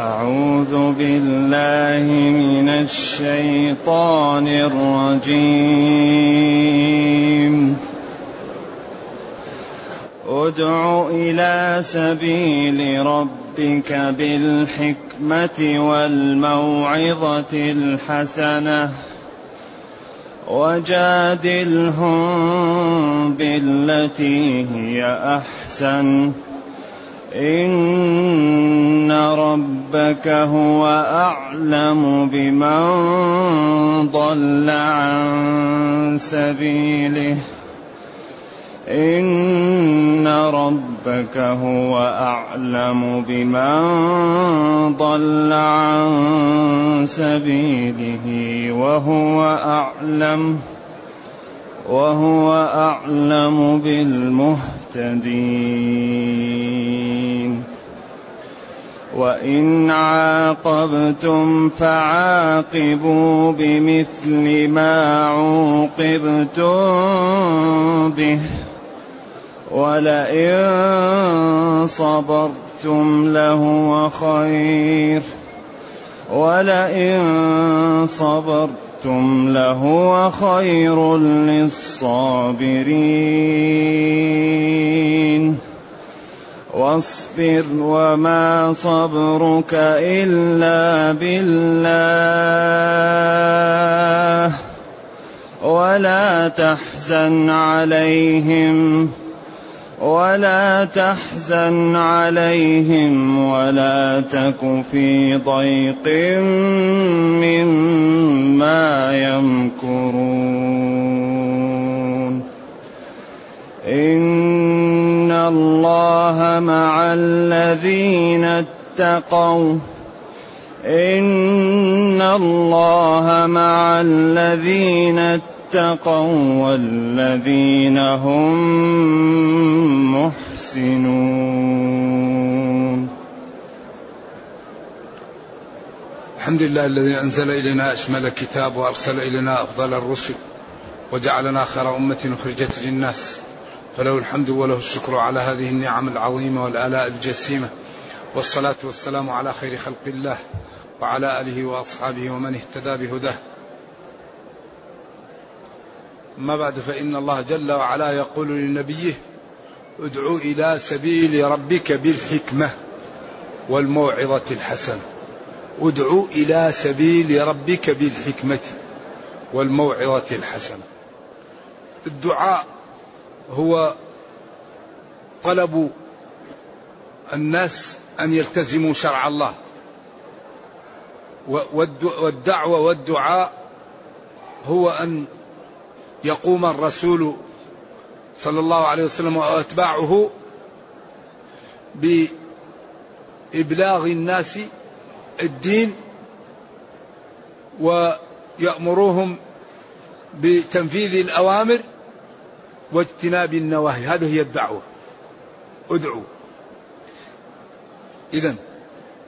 أعوذ بالله من الشيطان الرجيم. ادع إلى سبيل ربك بالحكمة والموعظة الحسنة وجادلهم بالتي هي أحسن. ربك هو أعلم بمن ضل عن سبيله إن ربك هو أعلم بمن ضل عن سبيله وهو أعلم وهو أعلم بالمهتدين وإن عاقبتم فعاقبوا بمثل ما عوقبتم به ولئن صبرتم لهو خير ولئن صبرتم لهو خير للصابرين واصبر وما صبرك إلا بالله. ولا تحزن عليهم ولا تحزن عليهم ولا تك في ضيق مما يمكرون. إن الله مع الذين اتقوا ان الله مع الذين اتقوا والذين هم محسنون الحمد لله الذي أنزل إلينا أشمل الكتاب وأرسل إلينا أفضل الرسل وجعلنا خير أمة أخرجت للناس فله الحمد وله الشكر على هذه النعم العظيمة والآلاء الجسيمة. والصلاة والسلام على خير خلق الله وعلى آله وأصحابه ومن اهتدى بهداه. أما بعد فإن الله جل وعلا يقول لنبيه ادعو إلى سبيل ربك بالحكمة والموعظة الحسنة. ادعو إلى سبيل ربك بالحكمة والموعظة الحسنة. الدعاء هو طلب الناس أن يلتزموا شرع الله. والدعوة والدعاء هو أن يقوم الرسول صلى الله عليه وسلم وأتباعه بإبلاغ الناس الدين ويأمروهم بتنفيذ الأوامر واجتناب النواهي. هذه هي الدعوة. ادعوا اذا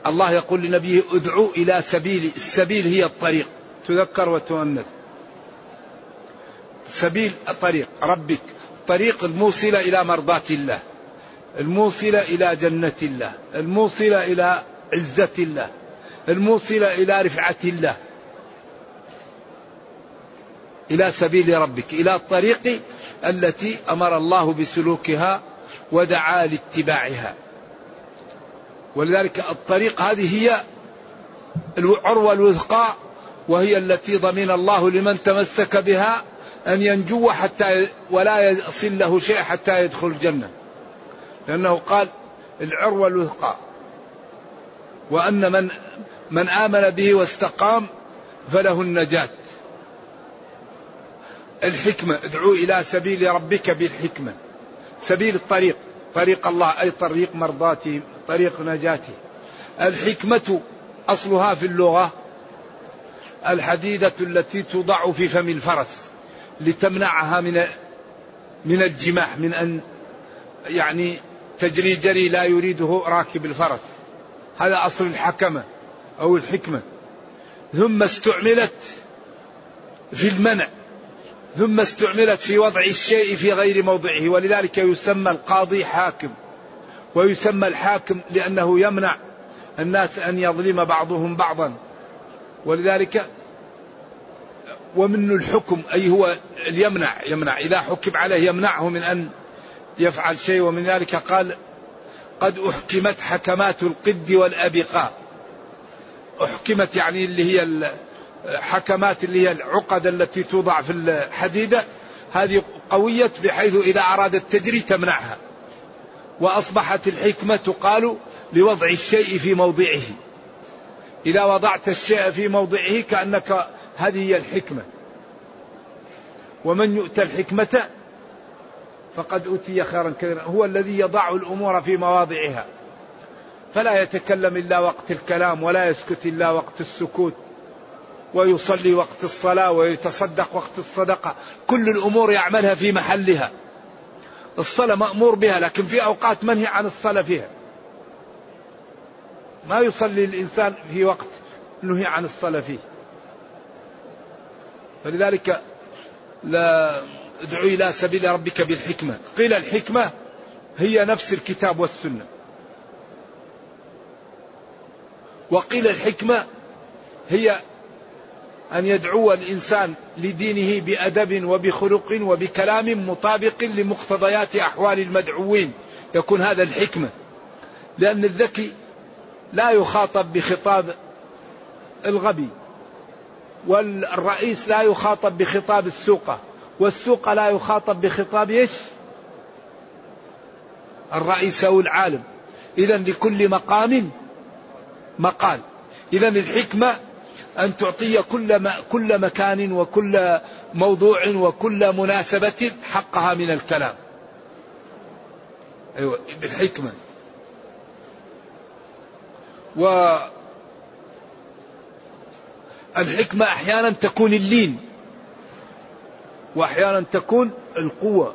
الله يقول لنبيه ادعوا إلى سبيل السبيل هي الطريق. تذكر وتؤنث. سبيل طريق ربك. طريق الموصلة إلى مرضاة الله. الموصلة إلى جنة الله. الموصلة إلى عزة الله. الموصلة إلى رفعة الله. إلى سبيل ربك إلى الطريق التي أمر الله بسلوكها ودعا لاتباعها. ولذلك الطريق هذه هي العروة الوثقى وهي التي ضمن الله لمن تمسك بها أن ينجو حتى ولا يصل له شيء حتى يدخل الجنة. لأنه قال العروة الوثقى. وأن من من آمن به واستقام فله النجاة. الحكمة. ادعو إلى سبيل ربك بالحكمة. سبيل الطريق. طريق الله أي طريق مرضاته طريق نجاته. الحكمة أصلها في اللغة الحديدة التي توضع في فم الفرس لتمنعها من من الجماح من أن يعني تجري جري لا يريده راكب الفرس. هذا أصل الحكمة أو الحكمة. ثم استعملت في المنع. ثم استعملت في وضع الشيء في غير موضعه. ولذلك يسمى القاضي حاكم. ويسمى الحاكم لأنه يمنع الناس أن يظلم بعضهم بعضا. ولذلك ومن الحكم أي هو يمنع يمنع. إذا حكم عليه يمنعه من أن يفعل شيء. ومن ذلك قال قد أحكمت حكمات القد والأبقاء. أحكمت يعني اللي هي الحكمات اللي هي العقد التي توضع في الحديدة هذه قوية بحيث إذا أرادت تجري تمنعها. وأصبحت الحكمة تقال لوضع الشيء في موضعه. إذا وضعت الشيء في موضعه كأنك هذه هي الحكمة. ومن يؤتى الحكمة فقد أوتي خيرا كثيرا. هو الذي يضع الأمور في مواضعها. فلا يتكلم إلا وقت الكلام ولا يسكت إلا وقت السكوت. ويصلي وقت الصلاة ويتصدق وقت الصدقة. كل الأمور يعملها في محلها. الصلاة مأمور بها لكن في أوقات منهي عن الصلاة فيها. ما يصلي الإنسان في وقت نهي عن الصلاة فيه. فلذلك لا ادعو إلى سبيل ربك بالحكمة. قيل الحكمة هي نفس الكتاب والسنة. وقيل الحكمة هي أن يدعو الإنسان لدينه بأدب وبخلق وبكلام مطابق لمقتضيات أحوال المدعوين. يكون هذا الحكمة. لأن الذكي لا يخاطب بخطاب الغبي والرئيس لا يخاطب بخطاب السوقة والسوق لا يخاطب بخطاب إيش؟ الرئيس أو العالم. إذا لكل مقام مقال. إذا الحكمة أن تعطي كل ما كل مكان وكل موضوع وكل مناسبة حقها من الكلام. أيوة بالحكمة. و الحكمة أحيانا تكون اللين وأحيانا تكون القوة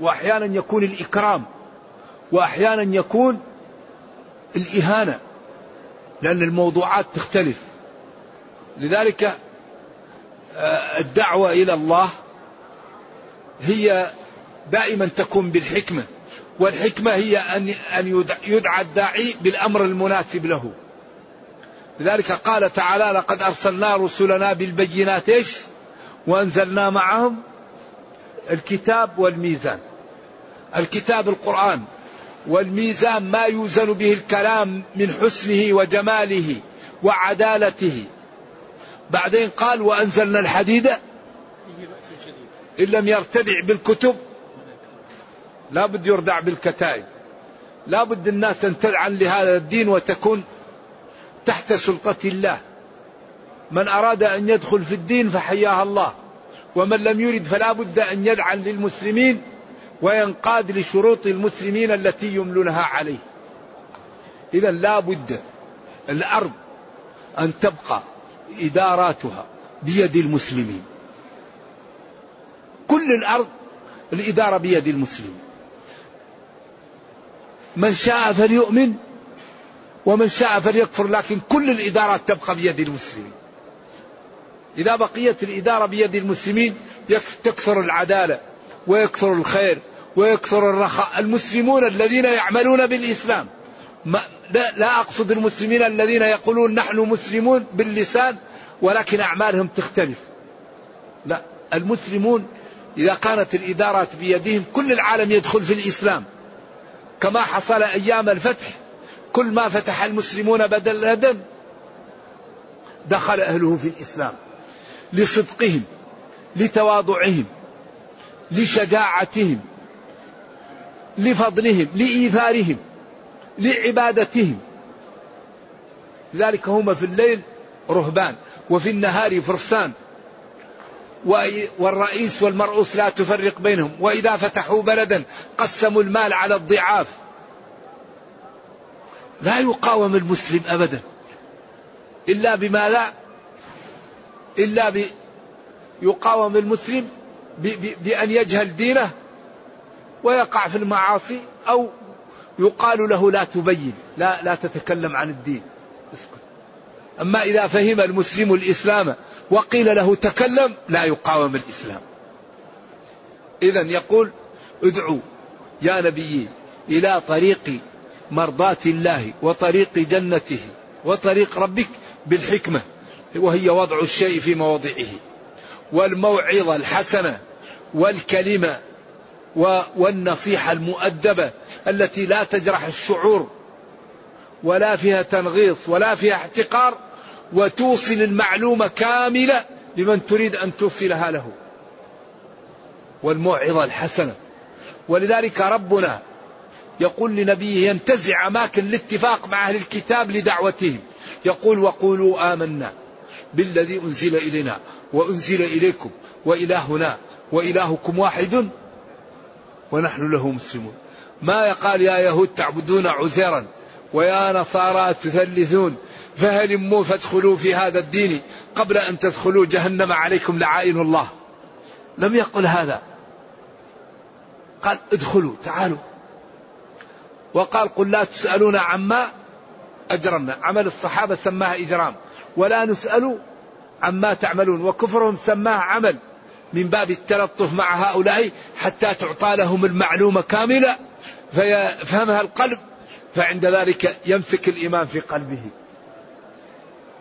وأحيانا يكون الإكرام وأحيانا يكون الإهانة لأن الموضوعات تختلف. لذلك آه، الدعوة إلى الله هي دائما تكون بالحكمة والحكمة هي أن أن يدعى الداعي بالأمر المناسب له. لذلك قال تعالى لقد أرسلنا رسلنا بالبينات إيش؟ وأنزلنا معهم الكتاب والميزان. الكتاب القرآن. والميزان ما يوزن به الكلام من حسنه وجماله وعدالته. بعدين قال وأنزلنا الحديد إن لم يرتدع بالكتب. لا بد يردع بالكتائب. لا بد الناس أن تدعن لهذا الدين وتكون تحت سلطة الله. من أراد أن يدخل في الدين فحياها الله. ومن لم يرد فلا بد أن يدعن للمسلمين وينقاد لشروط المسلمين التي يملونها عليه. إذا لا بد الأرض أن تبقى إداراتها بيد المسلمين. كل الأرض الإدارة بيد المسلمين. من شاء فليؤمن ومن شاء فليكفر لكن كل الإدارات تبقى بيد المسلمين. إذا بقيت الإدارة بيد المسلمين تكثر العدالة. ويكثر الخير ويكثر الرخاء. المسلمون الذين يعملون بالإسلام ما لا, لا أقصد المسلمين الذين يقولون نحن مسلمون باللسان ولكن أعمالهم تختلف. لا المسلمون إذا كانت الإدارات بيدهم كل العالم يدخل في الإسلام. كما حصل أيام الفتح كل ما فتح المسلمون بدل الهدم دخل أهله في الإسلام لصدقهم لتواضعهم. لشجاعتهم لفضلهم لإيثارهم لعبادتهم. لذلك هم في الليل رهبان وفي النهار فرسان. والرئيس والمرؤوس لا تفرق بينهم. وإذا فتحوا بلدا قسموا المال على الضعاف. لا يقاوم المسلم أبدا. إلا بما لا إلا يقاوم المسلم بأن يجهل دينه ويقع في المعاصي أو يقال له لا تبين لا لا تتكلم عن الدين. اسكت. أما إذا فهم المسلم الإسلام وقيل له تكلم لا يقاوم الإسلام. إذا يقول ادعوا يا نبي إلى طريق مرضاة الله وطريق جنته وطريق ربك بالحكمة وهي وضع الشيء في مواضعه. والموعظة الحسنة والكلمة والنصيحة المؤدبة التي لا تجرح الشعور ولا فيها تنغيص ولا فيها احتقار وتوصل المعلومة كاملة لمن تريد أن توصلها له. والموعظة الحسنة. ولذلك ربنا يقول لنبيه ينتزع أماكن الاتفاق مع أهل الكتاب لدعوتهم يقول وقولوا آمنا بالذي أنزل إلينا. وأنزل إليكم وإلهنا وإلهكم واحد ونحن له مسلمون. ما يقال يا يهود تعبدون عزيرا ويا نصارى تثلثون؟ فهلموا فادخلوا في هذا الدين قبل أن تدخلوا جهنم عليكم لعائن الله. لم يقل هذا. قال ادخلوا تعالوا. وقال قل لا تسألون عما أجرمنا. عمل الصحابة سماها إجرام. ولا نسأل عما تعملون وكفرهم سماه عمل من باب التلطف مع هؤلاء حتى تعطى لهم المعلومة كاملة فيفهمها القلب فعند ذلك يمسك الإيمان في قلبه.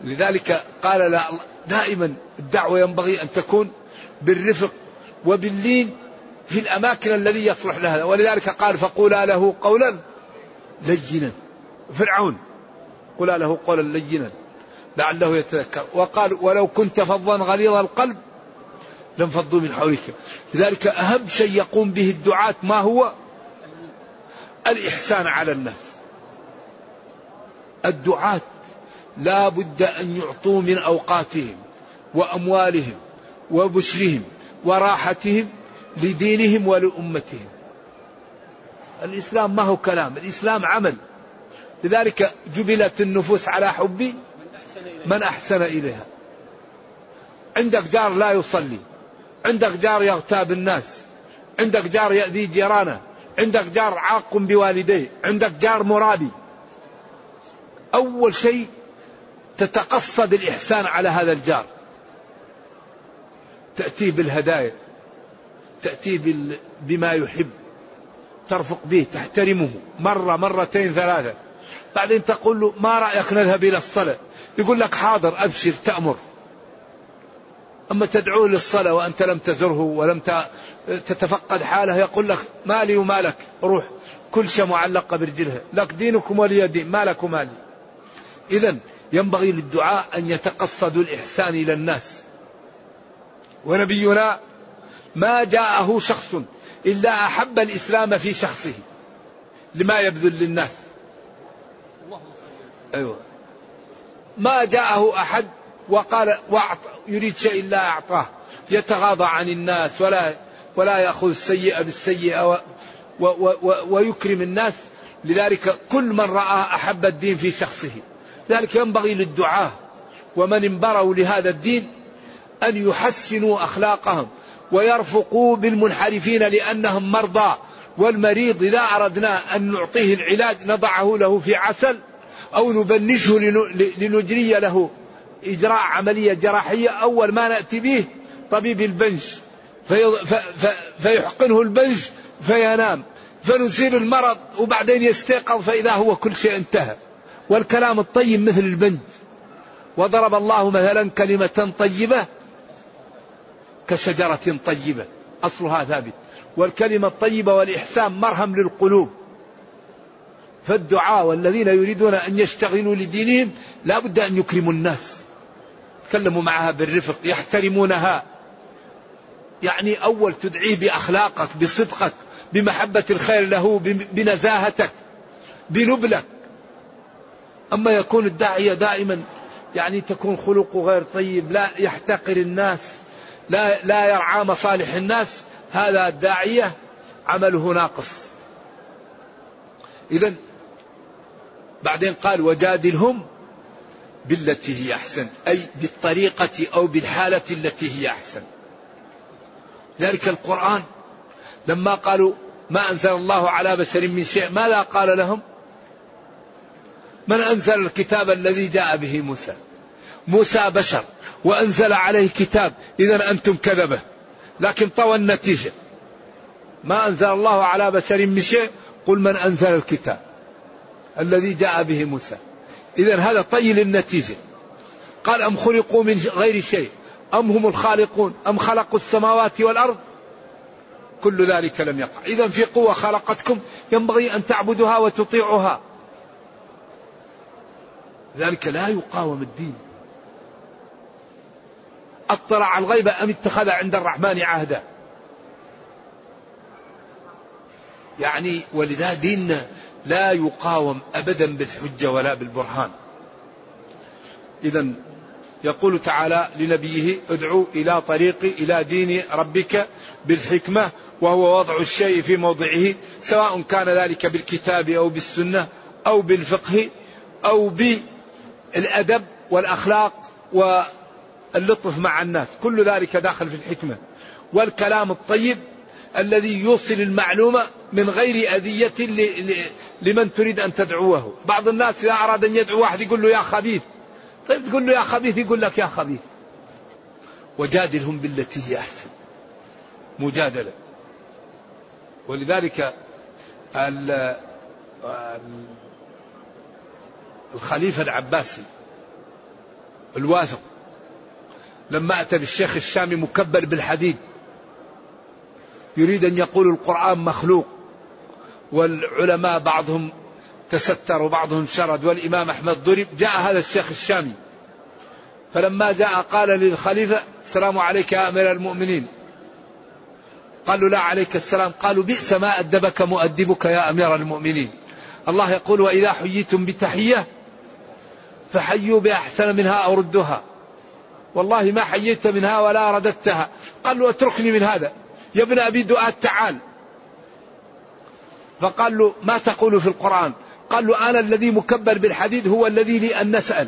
لذلك قال لا دائما الدعوة ينبغي أن تكون بالرفق وباللين في الأماكن الذي يصلح لها. ولذلك قال فقولا له قولا لينا فرعون قولا له قولا لينا لعله يتذكر. وقال ولو كنت فظا غليظ القلب لانفضوا من حولك. لذلك أهم شيء يقوم به الدعاة ما هو؟ الإحسان على الناس الدعاة لا بد أن يعطوا من أوقاتهم وأموالهم وبشرهم وراحتهم لدينهم ولأمتهم. الإسلام ما هو كلام الإسلام عمل. لذلك جبلت النفوس على حب من أحسن إليها. عندك جار لا يصلي. عندك جار يغتاب الناس. عندك جار يأذي جيرانه. عندك جار عاق بوالديه. عندك جار مرابي. أول شيء تتقصد الإحسان على هذا الجار. تأتيه بالهدايا. تأتيه بما يحب. ترفق به. تحترمه. مرة مرتين ثلاثة. بعدين تقول له ما رأيك نذهب إلى الصلاة؟ يقول لك حاضر أبشر تأمر. أما تدعوه للصلاة وأنت لم تزره ولم تتفقد حاله يقول لك مالي ومالك روح. كل شيء معلقة برجلها لك دينكم ولي دين مالك ومالي إذا ينبغي للدعاء أن يتقصدوا الإحسان إلى الناس. ونبينا ما جاءه شخص إلا أحب الإسلام في شخصه لما يبذل للناس. أيوة. ما جاءه أحد وقال يريد شيء إلا أعطاه. يتغاضى عن الناس ولا ولا يأخذ السيئة بالسيئة و و و ويكرم الناس. لذلك كل من رأى أحب الدين في شخصه. ذلك ينبغي للدعاة. ومن انبروا لهذا الدين أن يحسنوا أخلاقهم ويرفقوا بالمنحرفين لأنهم مرضى. والمريض إذا أردنا أن نعطيه العلاج نضعه له في عسل أو نبنشه لنجري له إجراء عملية جراحية أول ما نأتي به طبيب البنج في فيحقنه البنج فينام. فنزيل المرض وبعدين يستيقظ فإذا هو كل شيء انتهى. والكلام الطيب مثل البنج. وضرب الله مثلا كلمة طيبة كشجرة طيبة. أصلها ثابت. والكلمة الطيبة والإحسان مرهم للقلوب. فالدعاء والذين يريدون أن يشتغلوا لدينهم لا بد أن يكرموا الناس. يتكلموا معها بالرفق يحترمونها. يعني أول تدعيه بأخلاقك بصدقك بمحبة الخير له بنزاهتك بنبلك أما يكون الداعية دائما يعني تكون خلقه غير طيب لا يحتقر الناس لا لا يرعى مصالح الناس هذا الداعية عمله ناقص. إذا بعدين قال وجادلهم بالتي هي أحسن أي بالطريقة أو بالحالة التي هي أحسن. ذلك القرآن لما قالوا ما أنزل الله على بشر من شيء ماذا قال لهم؟ من أنزل الكتاب الذي جاء به موسى؟ موسى بشر وأنزل عليه كتاب إذا أنتم كذبة. لكن طوى النتيجة. ما أنزل الله على بشر من شيء قل من أنزل الكتاب. الذي جاء به موسى. إذا هذا طي للنتيجة. قال أم خلقوا من غير شيء؟ أم هم الخالقون؟ أم خلقوا السماوات والأرض؟ كل ذلك لم يقع. إذا في قوة خلقتكم ينبغي أن تعبدوها وتطيعها ذلك لا يقاوم الدين. أطلع الغيب أم اتخذ عند الرحمن عهدا؟ يعني ولذا ديننا لا يقاوم أبدا بالحجة ولا بالبرهان. اذا يقول تعالى لنبيه ادعو إلى طريق إلى دين ربك بالحكمة وهو وضع الشيء في موضعه سواء كان ذلك بالكتاب أو بالسنة أو بالفقه أو بالأدب والأخلاق واللطف مع الناس. كل ذلك داخل في الحكمة. والكلام الطيب الذي يوصل المعلومة من غير أذية لمن تريد أن تدعوه. بعض الناس إذا أراد أن يدعو واحد يقول له يا خبيث. طيب تقول له يا خبيث يقول لك يا خبيث. وجادلهم بالتي هي أحسن. مجادلة. ولذلك الخليفة العباسي الواثق لما أتى بالشيخ الشامي مكبل بالحديد يريد أن يقول القرآن مخلوق والعلماء بعضهم تستر وبعضهم شرد والإمام أحمد ضرب جاء هذا الشيخ الشامي. فلما جاء قال للخليفة السلام عليك يا أمير المؤمنين. قالوا لا عليك السلام قالوا بئس ما أدبك مؤدبك يا أمير المؤمنين. الله يقول وإذا حييتم بتحية فحيوا بأحسن منها أو ردوها. والله ما حييت منها ولا رددتها. قال اتركني من هذا. يا ابن أبي دؤاد تعال. فقال له ما تقول في القرآن؟ قال له أنا الذي مكبر بالحديد هو الذي لي أن نسأل.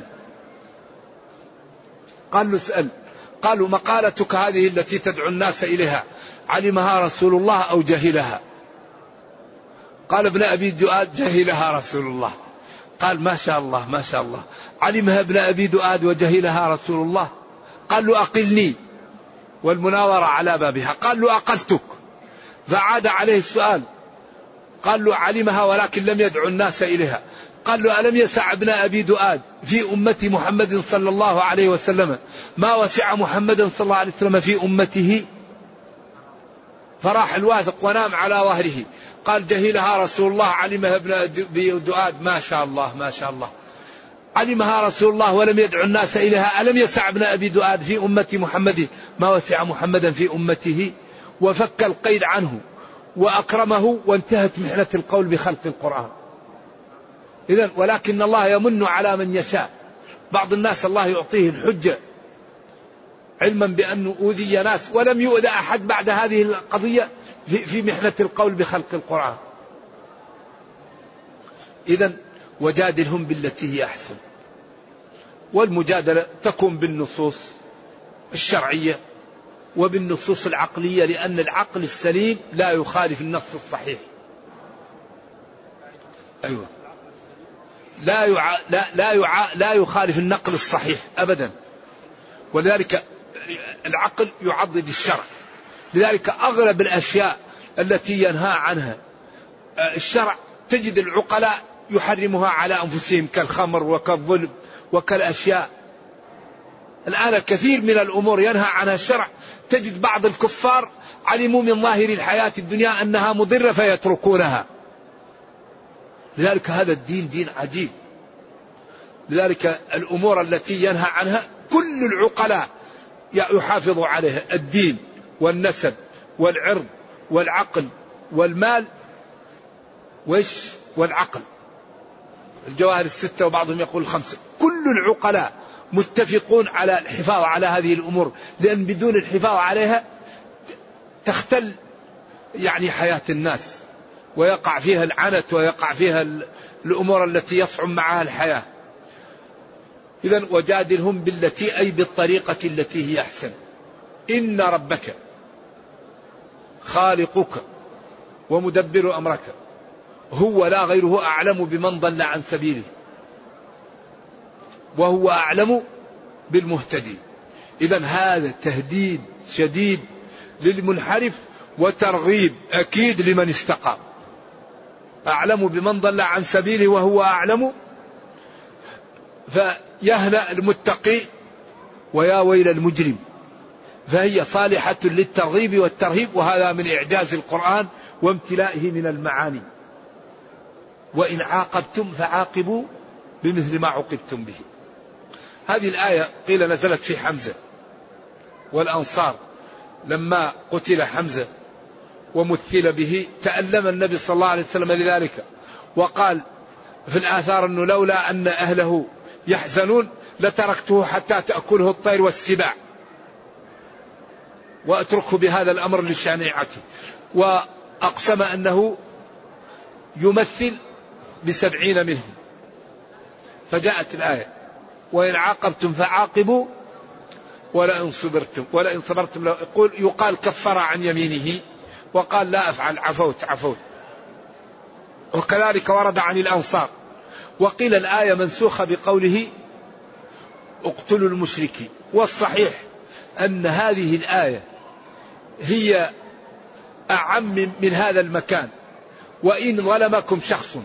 قال له اسأل. قالوا مقالتك هذه التي تدعو الناس إليها علمها رسول الله أو جهلها قال ابن أبي دؤاد جهلها رسول الله. قال ما شاء الله ما شاء الله. علمها ابن أبي دؤاد وجهلها رسول الله؟ قال له أقلني. والمناظرة على بابها. قال له أقلتك. فعاد عليه السؤال. قال له علمها ولكن لم يدعو الناس إليها. قال له ألم يسع ابن أبي دؤاد في أمة محمد صلى الله عليه وسلم؟ ما وسع محمد صلى الله عليه وسلم في أمته؟ فراح الواثق ونام على ظهره. قال جهلها رسول الله. علمها ابن دؤاد. ما شاء الله ما شاء الله. علمها رسول الله ولم يدعو الناس إليها. ألم يسع ابن أبي دؤاد في أمة محمد ما وسع محمدا في أمته وفك القيد عنه وأكرمه وانتهت محنة القول بخلق القرآن. إذا ولكن الله يمن على من يشاء. بعض الناس الله يعطيه الحجة علما بأنه أوذي ناس ولم يؤذى أحد بعد هذه القضية في محنة القول بخلق القرآن. إذا وجادلهم بالتي هي أحسن. والمجادلة تكون بالنصوص. الشرعية وبالنصوص العقلية لأن العقل السليم لا يخالف النص الصحيح. أيوة. لا يع... لا لا, يع... لا يخالف النقل الصحيح أبدا. ولذلك العقل يعضد الشرع. لذلك أغلب الأشياء التي ينهى عنها الشرع تجد العقلاء يحرمها على أنفسهم كالخمر وكالظلم وكالأشياء الآن كثير من الأمور ينهى عنها الشرع. تجد بعض الكفار علموا من ظاهر الحياة الدنيا أنها مضرة فيتركونها. لذلك هذا الدين دين عجيب. لذلك الأمور التي ينهى عنها كل العقلاء يحافظ عليها. الدين والنسب والعرض والعقل والمال وش؟ والعقل. الجواهر الستة وبعضهم يقول الخمسة. كل العقلاء متفقون على الحفاظ على هذه الأمور لأن بدون الحفاظ عليها تختل يعني حياة الناس ويقع فيها العنت ويقع فيها الأمور التي يصعب معها الحياة. إذا وجادلهم بالتي أي بالطريقة التي هي أحسن. إن ربك خالقك ومدبر أمرك هو لا غيره أعلم بمن ضل عن سبيله. وهو أعلم بالمهتدين. إذا هذا تهديد شديد للمنحرف وترغيب أكيد لمن استقام. أعلم بمن ضل عن سبيله وهو أعلم. فيهنأ المتقي ويا ويل المجرم. فهي صالحة للترغيب والترهيب وهذا من إعجاز القرآن وامتلائه من المعاني. وإن عاقبتم فعاقبوا بمثل ما عوقبتم به. هذه الآية قيل نزلت في حمزة والأنصار لما قتل حمزة ومثل به تألم النبي صلى الله عليه وسلم لذلك وقال في الآثار أنه لولا أن أهله يحزنون لتركته حتى تأكله الطير والسباع وأتركه بهذا الأمر لشنيعته وأقسم أنه يمثل بسبعين منهم فجاءت الآية وإن عاقبتم فعاقبوا ولئن صبرتم ولئن صبرتم يقول يقال كفر عن يمينه وقال لا أفعل عفوت عفوت. وكذلك ورد عن الأنصار. وقيل الآية منسوخة بقوله اقتلوا المشركين والصحيح أن هذه الآية هي أعم من هذا المكان. وإن ظلمكم شخص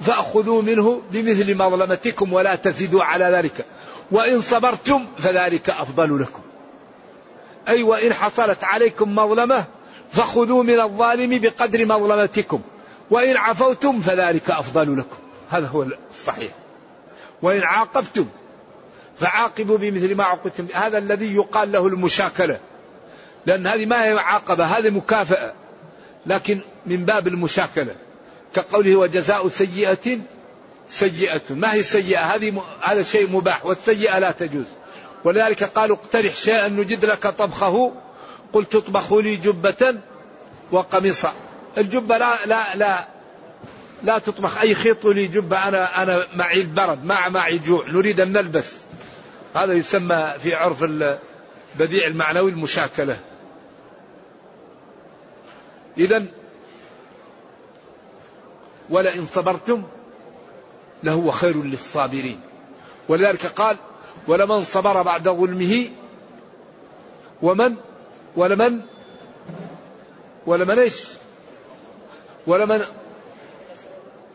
فأخذوا منه بمثل مظلمتكم ولا تزيدوا على ذلك. وإن صبرتم فذلك أفضل لكم. أي وإن حصلت عليكم مظلمة فخذوا من الظالم بقدر مظلمتكم. وإن عفوتم فذلك أفضل لكم. هذا هو الصحيح. وإن عاقبتم فعاقبوا بمثل ما عقبتم هذا الذي يقال له المشاكلة. لأن هذه ما هي عاقبة هذه مكافأة. لكن من باب المشاكلة. كقوله وجزاء سيئة سيئة. ما هي سيئة؟ هذه. هذا شيء مباح والسيئة لا تجوز. ولذلك قالوا اقترح شيئا نجد لك طبخه. قلت اطبخوا لي جبة وقميصا الجبة لا لا لا لا تطبخ. أي خيط لي جبة أنا أنا معي البرد ما معي جوع. نريد أن نلبس. هذا يسمى في عرف البديع المعنوي المشاكلة. إذا ولئن صبرتم لهو خير للصابرين. ولذلك قال ولمن صبر بعد ظلمه ومن ولمن ولمن إيش؟ ولمن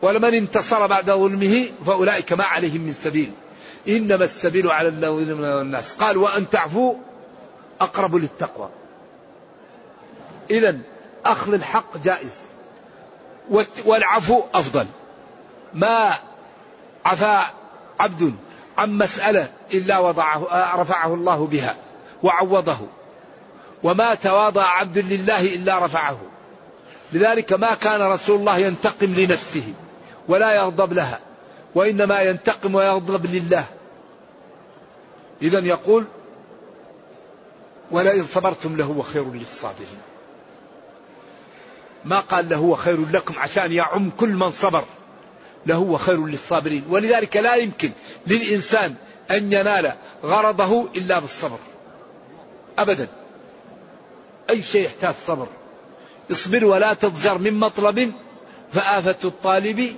ولمن انتصر بعد ظلمه فأولئك ما عليهم من سبيل. إنما السبيل على الذين الناس. قال وأن تعفوا أقرب للتقوى. إذا أخذ الحق جائز. والعفو أفضل. ما عفا عبد عن مسألة إلا وضعه رفعه الله بها وعوضه. وما تواضع عبد لله إلا رفعه. لذلك ما كان رسول الله ينتقم لنفسه ولا يغضب لها وإنما ينتقم ويغضب لله. إذا يقول ولئن صبرتم لهو خير للصابرين. ما قال لهو خير لكم عشان يعم كل من صبر. لهو خير للصابرين. ولذلك لا يمكن للإنسان أن ينال غرضه إلا بالصبر. أبدا. أي شيء يحتاج صبر. اصبر ولا تضجر من مطلب فآفة الطالب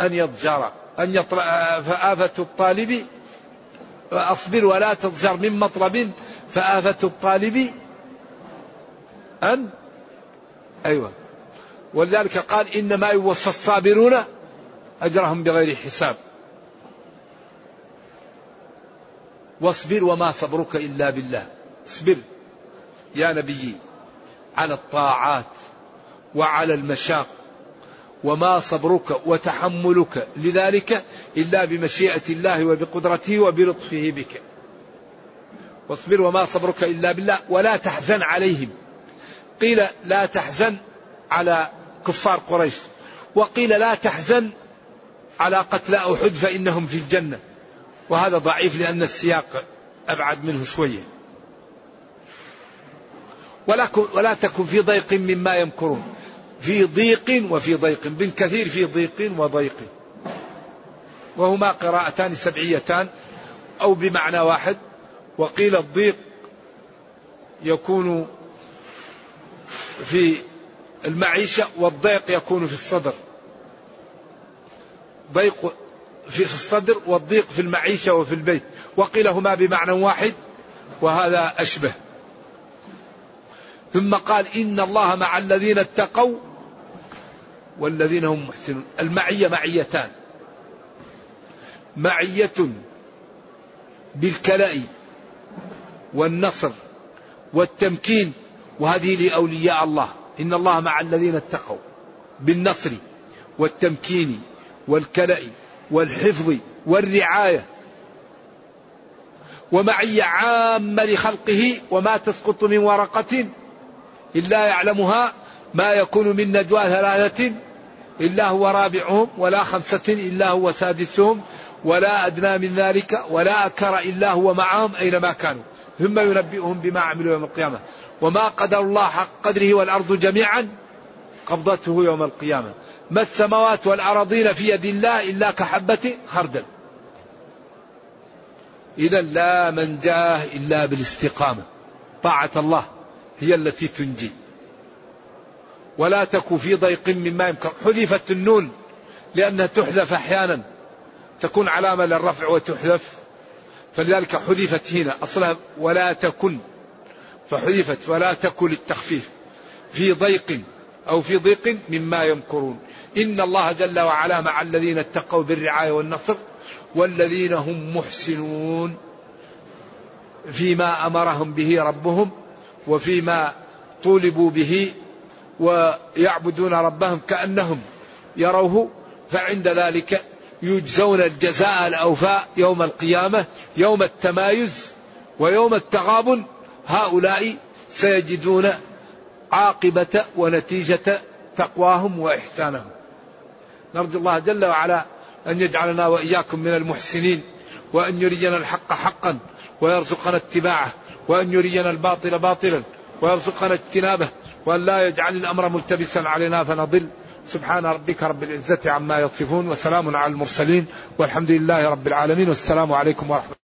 أن يضجر. أن. فآفة الطالب أصبر ولا تضجر من مطلب فآفة الطالب أن أيوة. ولذلك قال إنما يوفى الصابرون أجرهم بغير حساب. واصبر وما صبرك إلا بالله. اصبر يا نبي على الطاعات وعلى المشاق وما صبرك وتحملك لذلك إلا بمشيئة الله وبقدرته وبلطفه بك. واصبر وما صبرك إلا بالله ولا تحزن عليهم. قيل لا تحزن على كفار قريش. وقيل لا تحزن على قتل أحد فإنهم في الجنة. وهذا ضعيف لأن السياق أبعد منه شوية. ولا تكن في ضيق مما يمكرون. في ضيق وفي ضيق. بن كثير في ضيق وضيق. وهما قراءتان سبعيتان أو بمعنى واحد. وقيل الضيق يكون في المعيشة والضيق يكون في الصدر. ضيق في الصدر والضيق في المعيشة وفي البيت. وقيل هما بمعنى واحد وهذا أشبه. ثم قال إن الله مع الذين اتقوا والذين هم محسنون. المعية معيتان. معية بالكلاء والنصر والتمكين وهذه لأولياء الله. إن الله مع الذين اتقوا بالنصر والتمكين والكلأ والحفظ والرعاية ومعية عامة لخلقه وما تسقط من ورقة إلا يعلمها ما يكون من نجوى ثلاثة إلا هو رابعهم ولا خمسة إلا هو سادسهم ولا أدنى من ذلك ولا أكر إلا هو معهم أينما كانوا ثم ينبئهم بما عملوا يوم القيامة وما قدر الله حق قدره والأرض جميعا قبضته يوم القيامة. ما السماوات والأراضين في يد الله إلا كحبة خردل. إذا لا من جاه إلا بالاستقامة. طاعة الله هي التي تنجي. ولا تك في ضيق مما يمكن حذفت النون لأنها تحذف أحيانا. تكون علامة للرفع وتحذف. فلذلك حذفت هنا. أصلها ولا تكن فحذفت ولا تكن للتخفيف في ضيق أو في ضيق مما يمكرون. إن الله جل وعلا مع الذين اتقوا بالرعاية والنصر والذين هم محسنون فيما أمرهم به ربهم وفيما طولبوا به ويعبدون ربهم كأنهم يروه. فعند ذلك يجزون الجزاء الأوفاء يوم القيامة يوم التمايز ويوم التغابن. هؤلاء سيجدون عاقبة ونتيجة تقواهم وإحسانهم. نرجو الله جل وعلا أن يجعلنا وإياكم من المحسنين وأن يرينا الحق حقا ويرزقنا اتباعه وأن يرينا الباطل باطلا ويرزقنا اجتنابه وأن لا يجعل الأمر ملتبسا علينا فنضل. سبحان ربك رب العزة عما يصفون وسلام على المرسلين والحمد لله رب العالمين والسلام عليكم ورحمة الله.